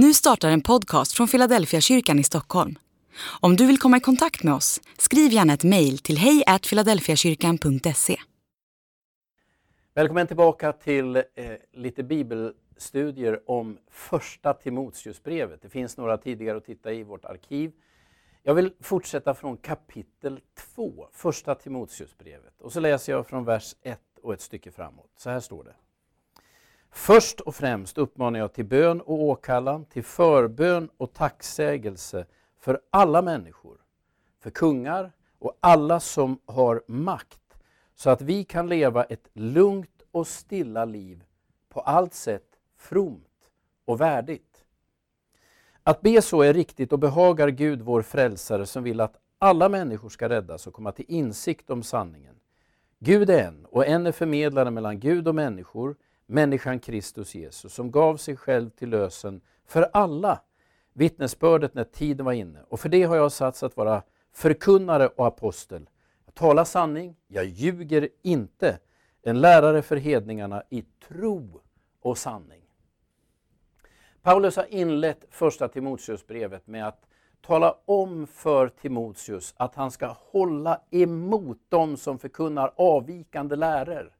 Nu startar en podcast från Philadelphia kyrkan i Stockholm. Om du vill komma i kontakt med oss, skriv gärna ett mejl till hejfiladelfiakyrkan.se. Välkommen tillbaka till eh, lite bibelstudier om första Timoteusbrevet. Det finns några tidigare att titta i vårt arkiv. Jag vill fortsätta från kapitel 2, första Timoteusbrevet. Och så läser jag från vers 1 och ett stycke framåt. Så här står det. Först och främst uppmanar jag till bön och åkallan, till förbön och tacksägelse för alla människor, för kungar och alla som har makt, så att vi kan leva ett lugnt och stilla liv, på allt sätt fromt och värdigt. Att be så är riktigt och behagar Gud vår frälsare som vill att alla människor ska räddas och komma till insikt om sanningen. Gud är en och en är förmedlare mellan Gud och människor, människan Kristus Jesus, som gav sig själv till lösen för alla vittnesbördet när tiden var inne. Och för det har jag satts att vara förkunnare och apostel. Jag talar sanning, jag ljuger inte. En lärare för hedningarna i tro och sanning. Paulus har inlett första Timoteusbrevet med att tala om för Timoteus att han ska hålla emot dem som förkunnar avvikande läror.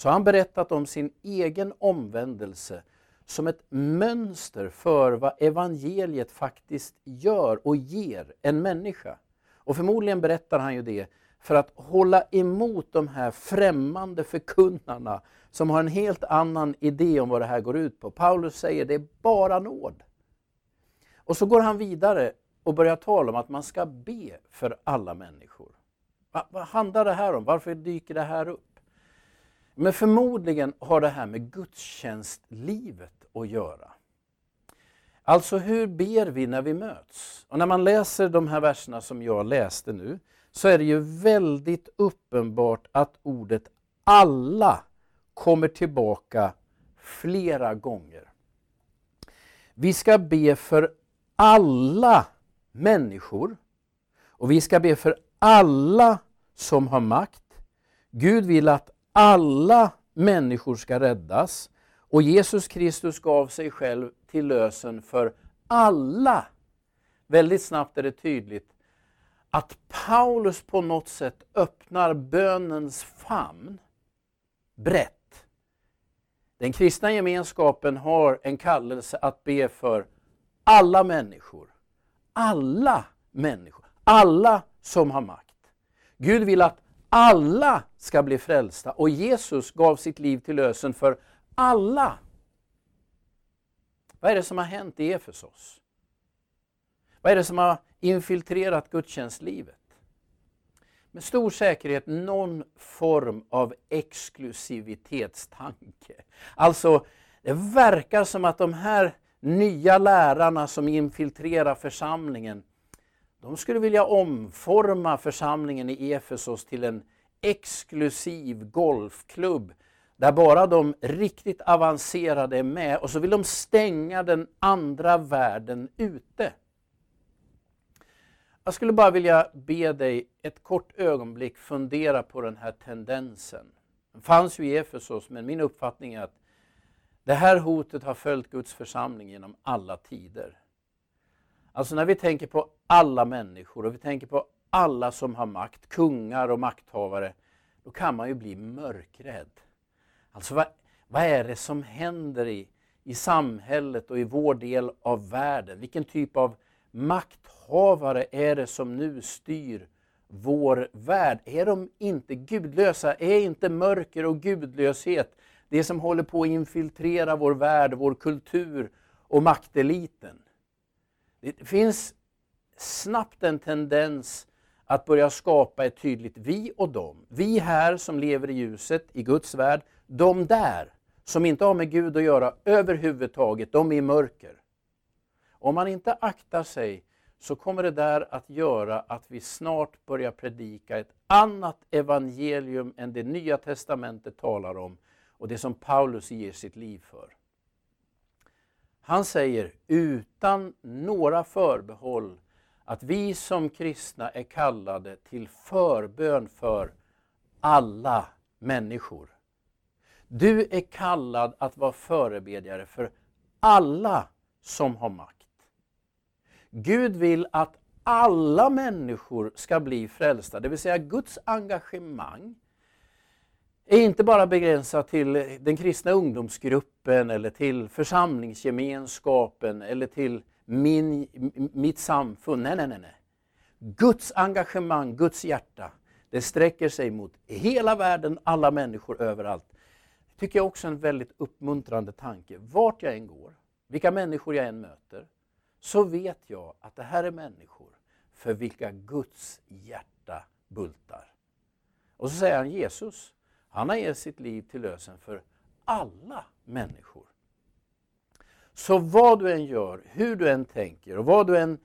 Så har han berättat om sin egen omvändelse som ett mönster för vad evangeliet faktiskt gör och ger en människa. Och förmodligen berättar han ju det för att hålla emot de här främmande förkunnarna som har en helt annan idé om vad det här går ut på. Paulus säger det är bara nåd. Och så går han vidare och börjar tala om att man ska be för alla människor. Va, vad handlar det här om? Varför dyker det här upp? Men förmodligen har det här med gudstjänstlivet att göra. Alltså hur ber vi när vi möts? Och när man läser de här verserna som jag läste nu så är det ju väldigt uppenbart att ordet alla kommer tillbaka flera gånger. Vi ska be för alla människor och vi ska be för alla som har makt. Gud vill att alla människor ska räddas och Jesus Kristus gav sig själv till lösen för alla. Väldigt snabbt är det tydligt att Paulus på något sätt öppnar bönens famn brett. Den kristna gemenskapen har en kallelse att be för alla människor. Alla människor. Alla som har makt. Gud vill att alla ska bli frälsta och Jesus gav sitt liv till lösen för alla. Vad är det som har hänt i Efesos? Vad är det som har infiltrerat gudstjänstlivet? Med stor säkerhet någon form av exklusivitetstanke. Alltså, det verkar som att de här nya lärarna som infiltrerar församlingen de skulle vilja omforma församlingen i Efesos till en exklusiv golfklubb där bara de riktigt avancerade är med och så vill de stänga den andra världen ute. Jag skulle bara vilja be dig ett kort ögonblick fundera på den här tendensen. Den fanns ju i Efesos men min uppfattning är att det här hotet har följt Guds församling genom alla tider. Alltså när vi tänker på alla människor och vi tänker på alla som har makt, kungar och makthavare, då kan man ju bli mörkrädd. Alltså vad, vad är det som händer i, i samhället och i vår del av världen? Vilken typ av makthavare är det som nu styr vår värld? Är de inte gudlösa? Är inte mörker och gudlöshet det som håller på att infiltrera vår värld, vår kultur och makteliten? Det finns snabbt en tendens att börja skapa ett tydligt vi och dem. Vi här som lever i ljuset, i Guds värld. De där som inte har med Gud att göra överhuvudtaget, de är i mörker. Om man inte aktar sig så kommer det där att göra att vi snart börjar predika ett annat evangelium än det Nya Testamentet talar om och det som Paulus ger sitt liv för. Han säger utan några förbehåll att vi som kristna är kallade till förbön för alla människor. Du är kallad att vara förebedjare för alla som har makt. Gud vill att alla människor ska bli frälsta, det vill säga Guds engagemang är inte bara begränsat till den kristna ungdomsgruppen eller till församlingsgemenskapen eller till min, mitt samfund. Nej, nej, nej, nej. Guds engagemang, Guds hjärta, det sträcker sig mot hela världen, alla människor överallt. Det tycker jag också är en väldigt uppmuntrande tanke. Vart jag än går, vilka människor jag än möter, så vet jag att det här är människor för vilka Guds hjärta bultar. Och så säger han Jesus, han har gett sitt liv till lösen för alla människor. Så vad du än gör, hur du än tänker och vad du än,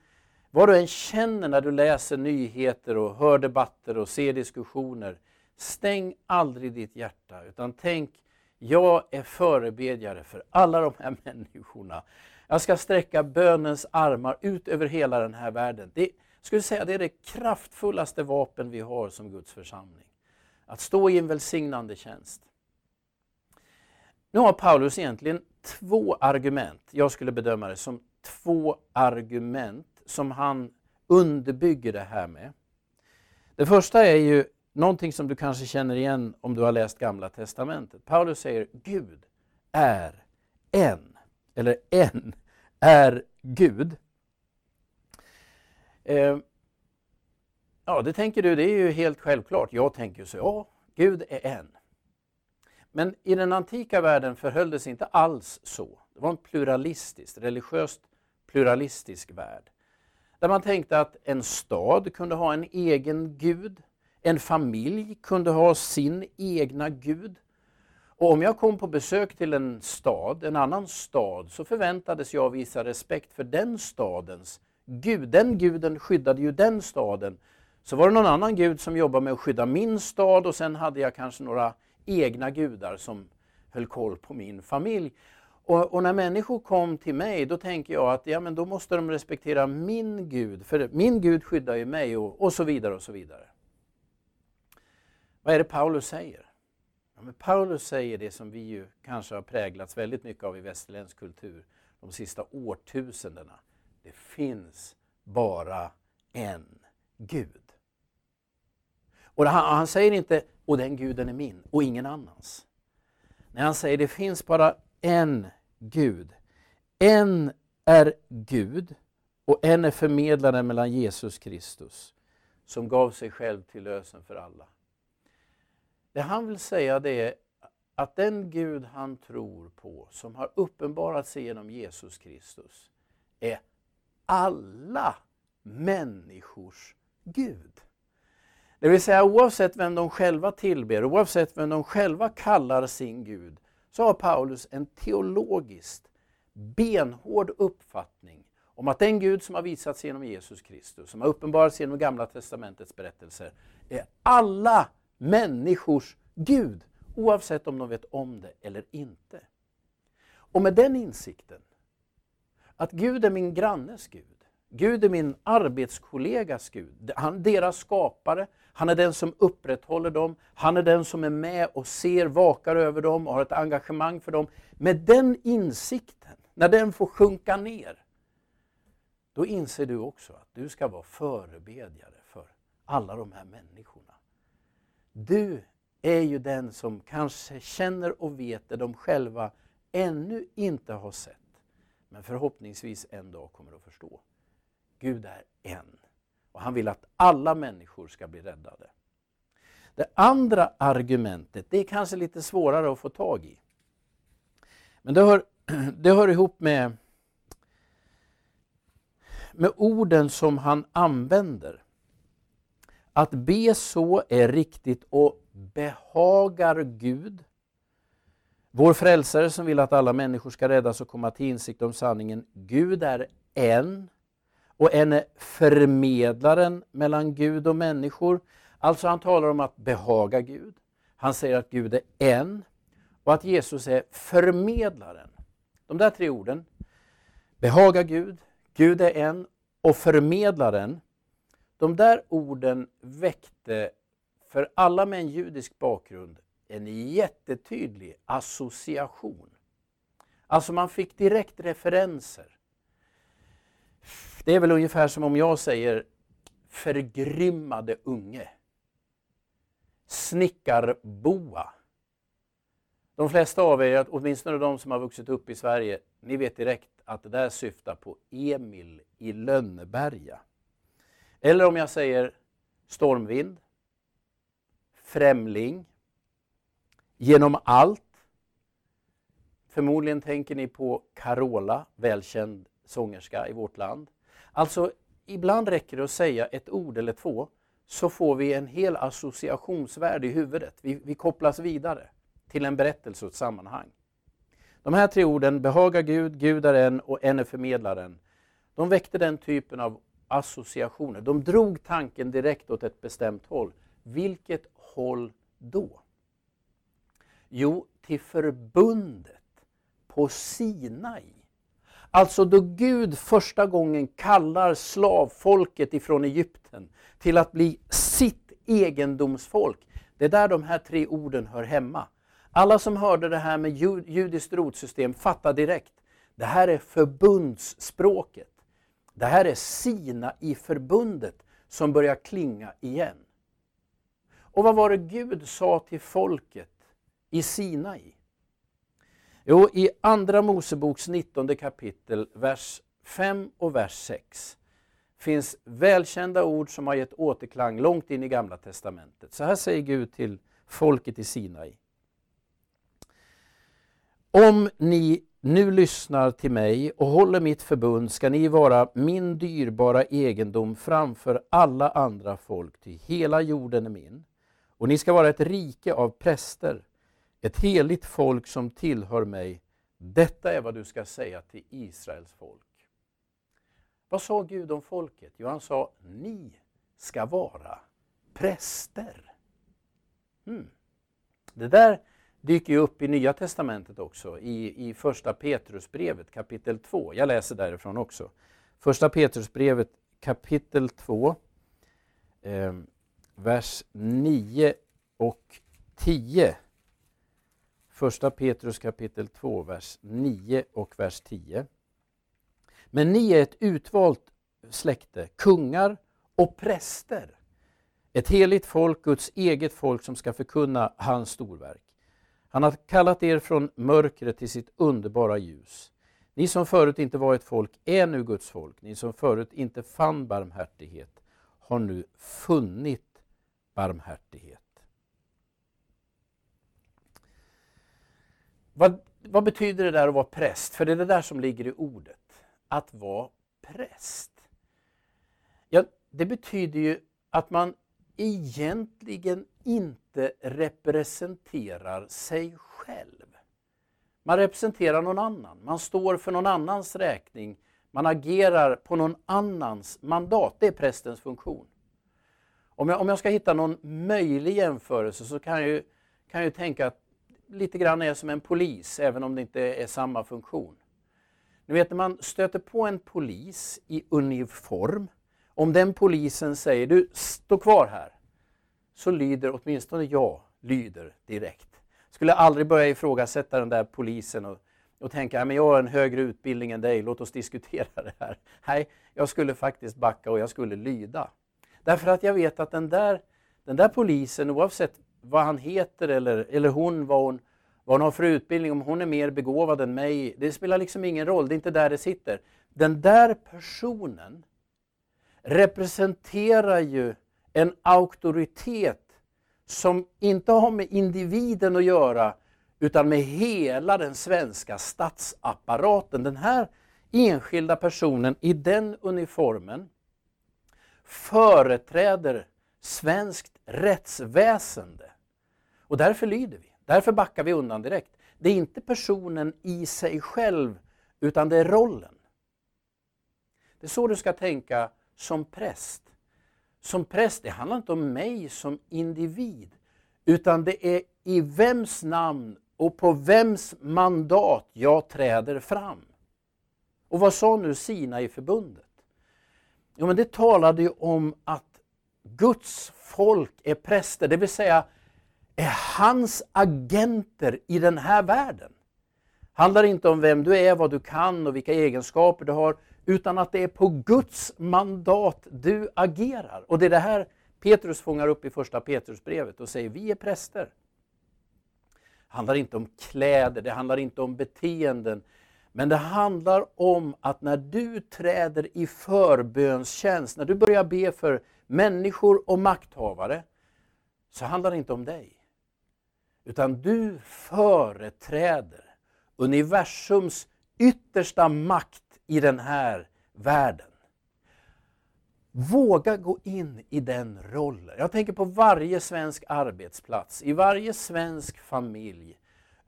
vad du än känner när du läser nyheter och hör debatter och ser diskussioner, stäng aldrig ditt hjärta utan tänk, jag är förebedjare för alla de här människorna. Jag ska sträcka bönens armar ut över hela den här världen. Det, skulle säga det är det kraftfullaste vapen vi har som Guds församling. Att stå i en välsignande tjänst. Nu har Paulus egentligen två argument, jag skulle bedöma det som två argument som han underbygger det här med. Det första är ju någonting som du kanske känner igen om du har läst Gamla Testamentet. Paulus säger Gud är en, eller en är Gud. Eh, ja, det tänker du, det är ju helt självklart. Jag tänker så, ja, Gud är en. Men i den antika världen förhöll det sig inte alls så. Det var en pluralistisk, religiöst pluralistisk värld. Där man tänkte att en stad kunde ha en egen gud, en familj kunde ha sin egna gud. Och om jag kom på besök till en stad, en annan stad, så förväntades jag visa respekt för den stadens gud. Den guden skyddade ju den staden. Så var det någon annan gud som jobbade med att skydda min stad och sen hade jag kanske några egna gudar som höll koll på min familj. Och, och, när människor kom till mig då tänker jag att ja, men då måste de respektera min Gud, för min Gud skyddar ju mig och, och så vidare och så vidare. Vad är det Paulus säger? Ja, men Paulus säger det som vi ju kanske har präglats väldigt mycket av i västerländsk kultur de sista årtusendena. Det finns bara en Gud. Och han, han säger inte och den guden är min och ingen annans. När han säger det finns bara en Gud. En är Gud och en är förmedlaren mellan Jesus Kristus som gav sig själv till lösen för alla. Det han vill säga det är att den Gud han tror på, som har uppenbarat sig genom Jesus Kristus, är alla människors Gud. Det vill säga oavsett vem de själva tillber, oavsett vem de själva kallar sin Gud, så har Paulus en teologiskt benhård uppfattning om att den Gud som har visats genom Jesus Kristus, som har uppenbarats genom Gamla Testamentets berättelser, är alla människors Gud, oavsett om de vet om det eller inte. Och med den insikten, att Gud är min grannes Gud, Gud är min arbetskollegas Gud, han deras skapare, han är den som upprätthåller dem, han är den som är med och ser, vakar över dem och har ett engagemang för dem. Med den insikten, när den får sjunka ner, då inser du också att du ska vara förebedjare för alla de här människorna. Du är ju den som kanske känner och vet det de själva ännu inte har sett, men förhoppningsvis en dag kommer att förstå. Gud är en. Och han vill att alla människor ska bli räddade. Det andra argumentet, det är kanske lite svårare att få tag i. Men det hör, det hör ihop med, med orden som han använder. Att be så är riktigt och behagar Gud. Vår frälsare som vill att alla människor ska räddas och komma till insikt om sanningen. Gud är en och en är förmedlaren mellan Gud och människor. Alltså han talar om att behaga Gud. Han säger att Gud är en och att Jesus är förmedlaren. De där tre orden, behaga Gud, Gud är en och förmedlaren. De där orden väckte för alla med en judisk bakgrund en jättetydlig association. Alltså man fick direkt referenser det är väl ungefär som om jag säger förgrymmade unge. Snickarboa. De flesta av er, åtminstone de som har vuxit upp i Sverige, ni vet direkt att det där syftar på Emil i Lönneberga. Eller om jag säger stormvind, främling, genom allt. Förmodligen tänker ni på Carola, välkänd sångerska i vårt land. Alltså, ibland räcker det att säga ett ord eller två så får vi en hel associationsvärld i huvudet. Vi, vi kopplas vidare till en berättelse och ett sammanhang. De här tre orden, behaga Gud, Gud är en och en är förmedlaren, de väckte den typen av associationer. De drog tanken direkt åt ett bestämt håll. Vilket håll då? Jo, till förbundet på Sinai. Alltså då Gud första gången kallar slavfolket ifrån Egypten till att bli sitt egendomsfolk. Det är där de här tre orden hör hemma. Alla som hörde det här med judiskt rotsystem fattar direkt. Det här är förbundsspråket. Det här är Sina i förbundet som börjar klinga igen. Och vad var det Gud sa till folket i Sinai? Jo, i Andra Moseboks 19 kapitel, vers 5 och vers 6 finns välkända ord som har gett återklang långt in i Gamla Testamentet. Så här säger Gud till folket i Sinai. Om ni nu lyssnar till mig och håller mitt förbund ska ni vara min dyrbara egendom framför alla andra folk, ty hela jorden är min. Och ni ska vara ett rike av präster, ett heligt folk som tillhör mig. Detta är vad du ska säga till Israels folk. Vad sa Gud om folket? Jo, han sa, ni ska vara präster. Hmm. Det där dyker ju upp i Nya Testamentet också, i, i första Petrusbrevet kapitel 2. Jag läser därifrån också. Första Petrusbrevet kapitel 2, eh, vers 9 och 10. Första Petrus kapitel 2, vers 9 och vers 10. Men ni är ett utvalt släkte, kungar och präster. Ett heligt folk, Guds eget folk som ska förkunna hans storverk. Han har kallat er från mörkret till sitt underbara ljus. Ni som förut inte var ett folk är nu Guds folk. Ni som förut inte fann barmhärtighet har nu funnit barmhärtighet. Vad, vad betyder det där att vara präst? För det är det där som ligger i ordet. Att vara präst. Ja, det betyder ju att man egentligen inte representerar sig själv. Man representerar någon annan, man står för någon annans räkning, man agerar på någon annans mandat. Det är prästens funktion. Om jag, om jag ska hitta någon möjlig jämförelse så kan jag ju, kan jag ju tänka att lite grann är som en polis, även om det inte är samma funktion. Ni vet när man stöter på en polis i uniform om den polisen säger du, stå kvar här, så lyder åtminstone jag lyder direkt. Skulle aldrig börja ifrågasätta den där polisen och, och tänka men jag har en högre utbildning än dig, låt oss diskutera det här. Nej, jag skulle faktiskt backa och jag skulle lyda. Därför att jag vet att den där, den där polisen, oavsett vad han heter eller, eller hon, vad hon, vad hon har för utbildning, om hon är mer begåvad än mig, det spelar liksom ingen roll, det är inte där det sitter. Den där personen representerar ju en auktoritet som inte har med individen att göra utan med hela den svenska statsapparaten. Den här enskilda personen i den uniformen företräder svenskt rättsväsende. Och därför lyder vi, därför backar vi undan direkt. Det är inte personen i sig själv utan det är rollen. Det är så du ska tänka som präst. Som präst, det handlar inte om mig som individ, utan det är i vems namn och på vems mandat jag träder fram. Och vad sa nu Sina i förbundet? Jo, men det talade ju om att Guds folk är präster, det vill säga är hans agenter i den här världen. handlar inte om vem du är, vad du kan och vilka egenskaper du har, utan att det är på Guds mandat du agerar. Och det är det här Petrus fångar upp i första Petrusbrevet och säger vi är präster. Det handlar inte om kläder, det handlar inte om beteenden. Men det handlar om att när du träder i förbönstjänst, när du börjar be för människor och makthavare, så handlar det inte om dig. Utan du företräder universums yttersta makt i den här världen. Våga gå in i den rollen. Jag tänker på varje svensk arbetsplats, i varje svensk familj,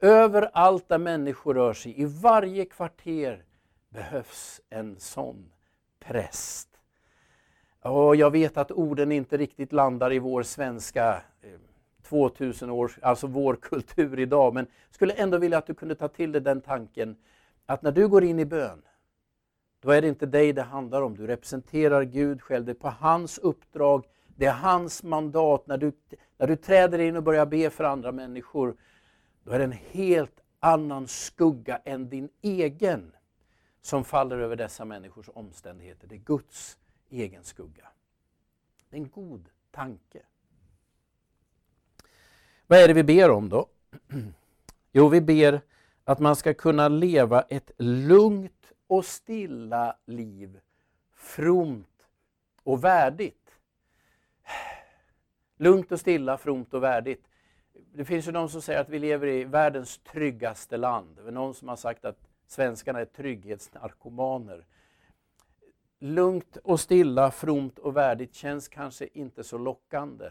överallt där människor rör sig, i varje kvarter behövs en sån präst. Och jag vet att orden inte riktigt landar i vår svenska eh, 2000 års, år, alltså vår kultur idag, men skulle ändå vilja att du kunde ta till dig den tanken att när du går in i bön, då är det inte dig det handlar om. Du representerar Gud själv. Det är på hans uppdrag, det är hans mandat. När du, när du träder in och börjar be för andra människor, då är det en helt annan skugga än din egen som faller över dessa människors omständigheter. Det är Guds egen skugga. Det är en god tanke. Vad är det vi ber om då? Jo, vi ber att man ska kunna leva ett lugnt och stilla liv, fromt och värdigt. Lugnt och stilla, fromt och värdigt. Det finns ju de som säger att vi lever i världens tryggaste land. Det är någon som har sagt att svenskarna är trygghetsnarkomaner. Lugnt och stilla, fromt och värdigt känns kanske inte så lockande.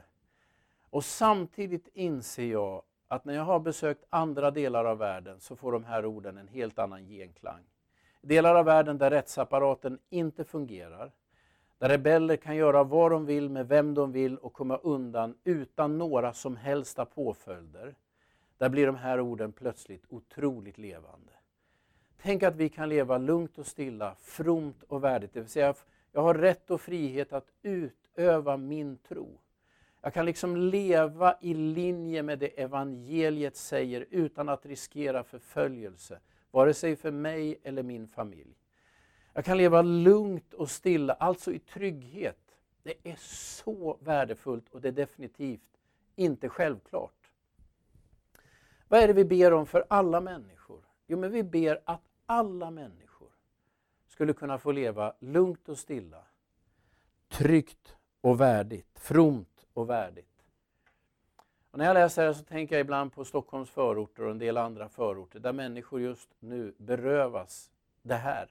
Och samtidigt inser jag att när jag har besökt andra delar av världen så får de här orden en helt annan genklang. Delar av världen där rättsapparaten inte fungerar, där rebeller kan göra vad de vill med vem de vill och komma undan utan några som helsta påföljder. Där blir de här orden plötsligt otroligt levande. Tänk att vi kan leva lugnt och stilla, fromt och värdigt. Det vill säga, jag har rätt och frihet att utöva min tro. Jag kan liksom leva i linje med det evangeliet säger utan att riskera förföljelse, vare sig för mig eller min familj. Jag kan leva lugnt och stilla, alltså i trygghet. Det är så värdefullt och det är definitivt inte självklart. Vad är det vi ber om för alla människor? Jo, men vi ber att alla människor skulle kunna få leva lugnt och stilla, tryggt och värdigt, fromt och värdigt. Och när jag läser det så tänker jag ibland på Stockholms förorter och en del andra förorter där människor just nu berövas det här.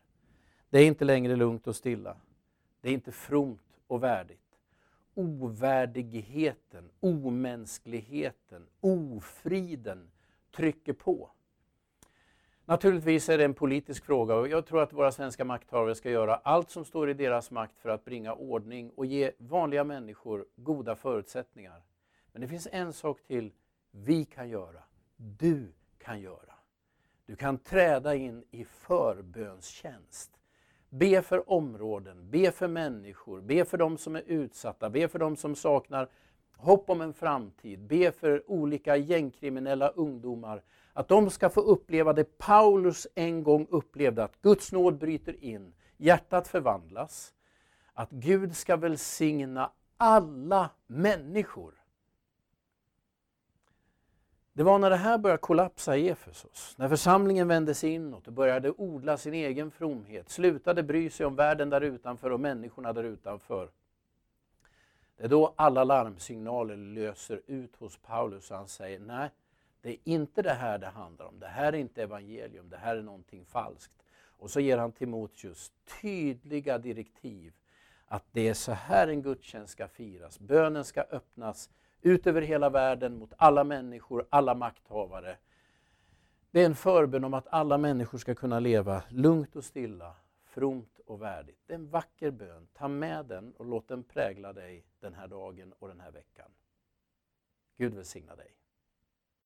Det är inte längre lugnt och stilla. Det är inte fromt och värdigt. Ovärdigheten, omänskligheten, ofriden trycker på. Naturligtvis är det en politisk fråga och jag tror att våra svenska makthavare ska göra allt som står i deras makt för att bringa ordning och ge vanliga människor goda förutsättningar. Men det finns en sak till vi kan göra, du kan göra. Du kan träda in i förbönstjänst. Be för områden, be för människor, be för de som är utsatta, be för de som saknar hopp om en framtid, be för olika gängkriminella ungdomar att de ska få uppleva det Paulus en gång upplevde, att Guds nåd bryter in, hjärtat förvandlas, att Gud ska välsigna alla människor. Det var när det här började kollapsa i Efesos, när församlingen vände sig inåt och började odla sin egen fromhet, slutade bry sig om världen där utanför och människorna där utanför. Det är då alla larmsignaler löser ut hos Paulus och han säger, nej, det är inte det här det handlar om. Det här är inte evangelium, det här är någonting falskt. Och så ger han Timoteus tydliga direktiv att det är så här en gudstjänst ska firas. Bönen ska öppnas ut över hela världen mot alla människor, alla makthavare. Det är en förbön om att alla människor ska kunna leva lugnt och stilla, fromt och värdigt. Det är en vacker bön. Ta med den och låt den prägla dig den här dagen och den här veckan. Gud välsigna dig.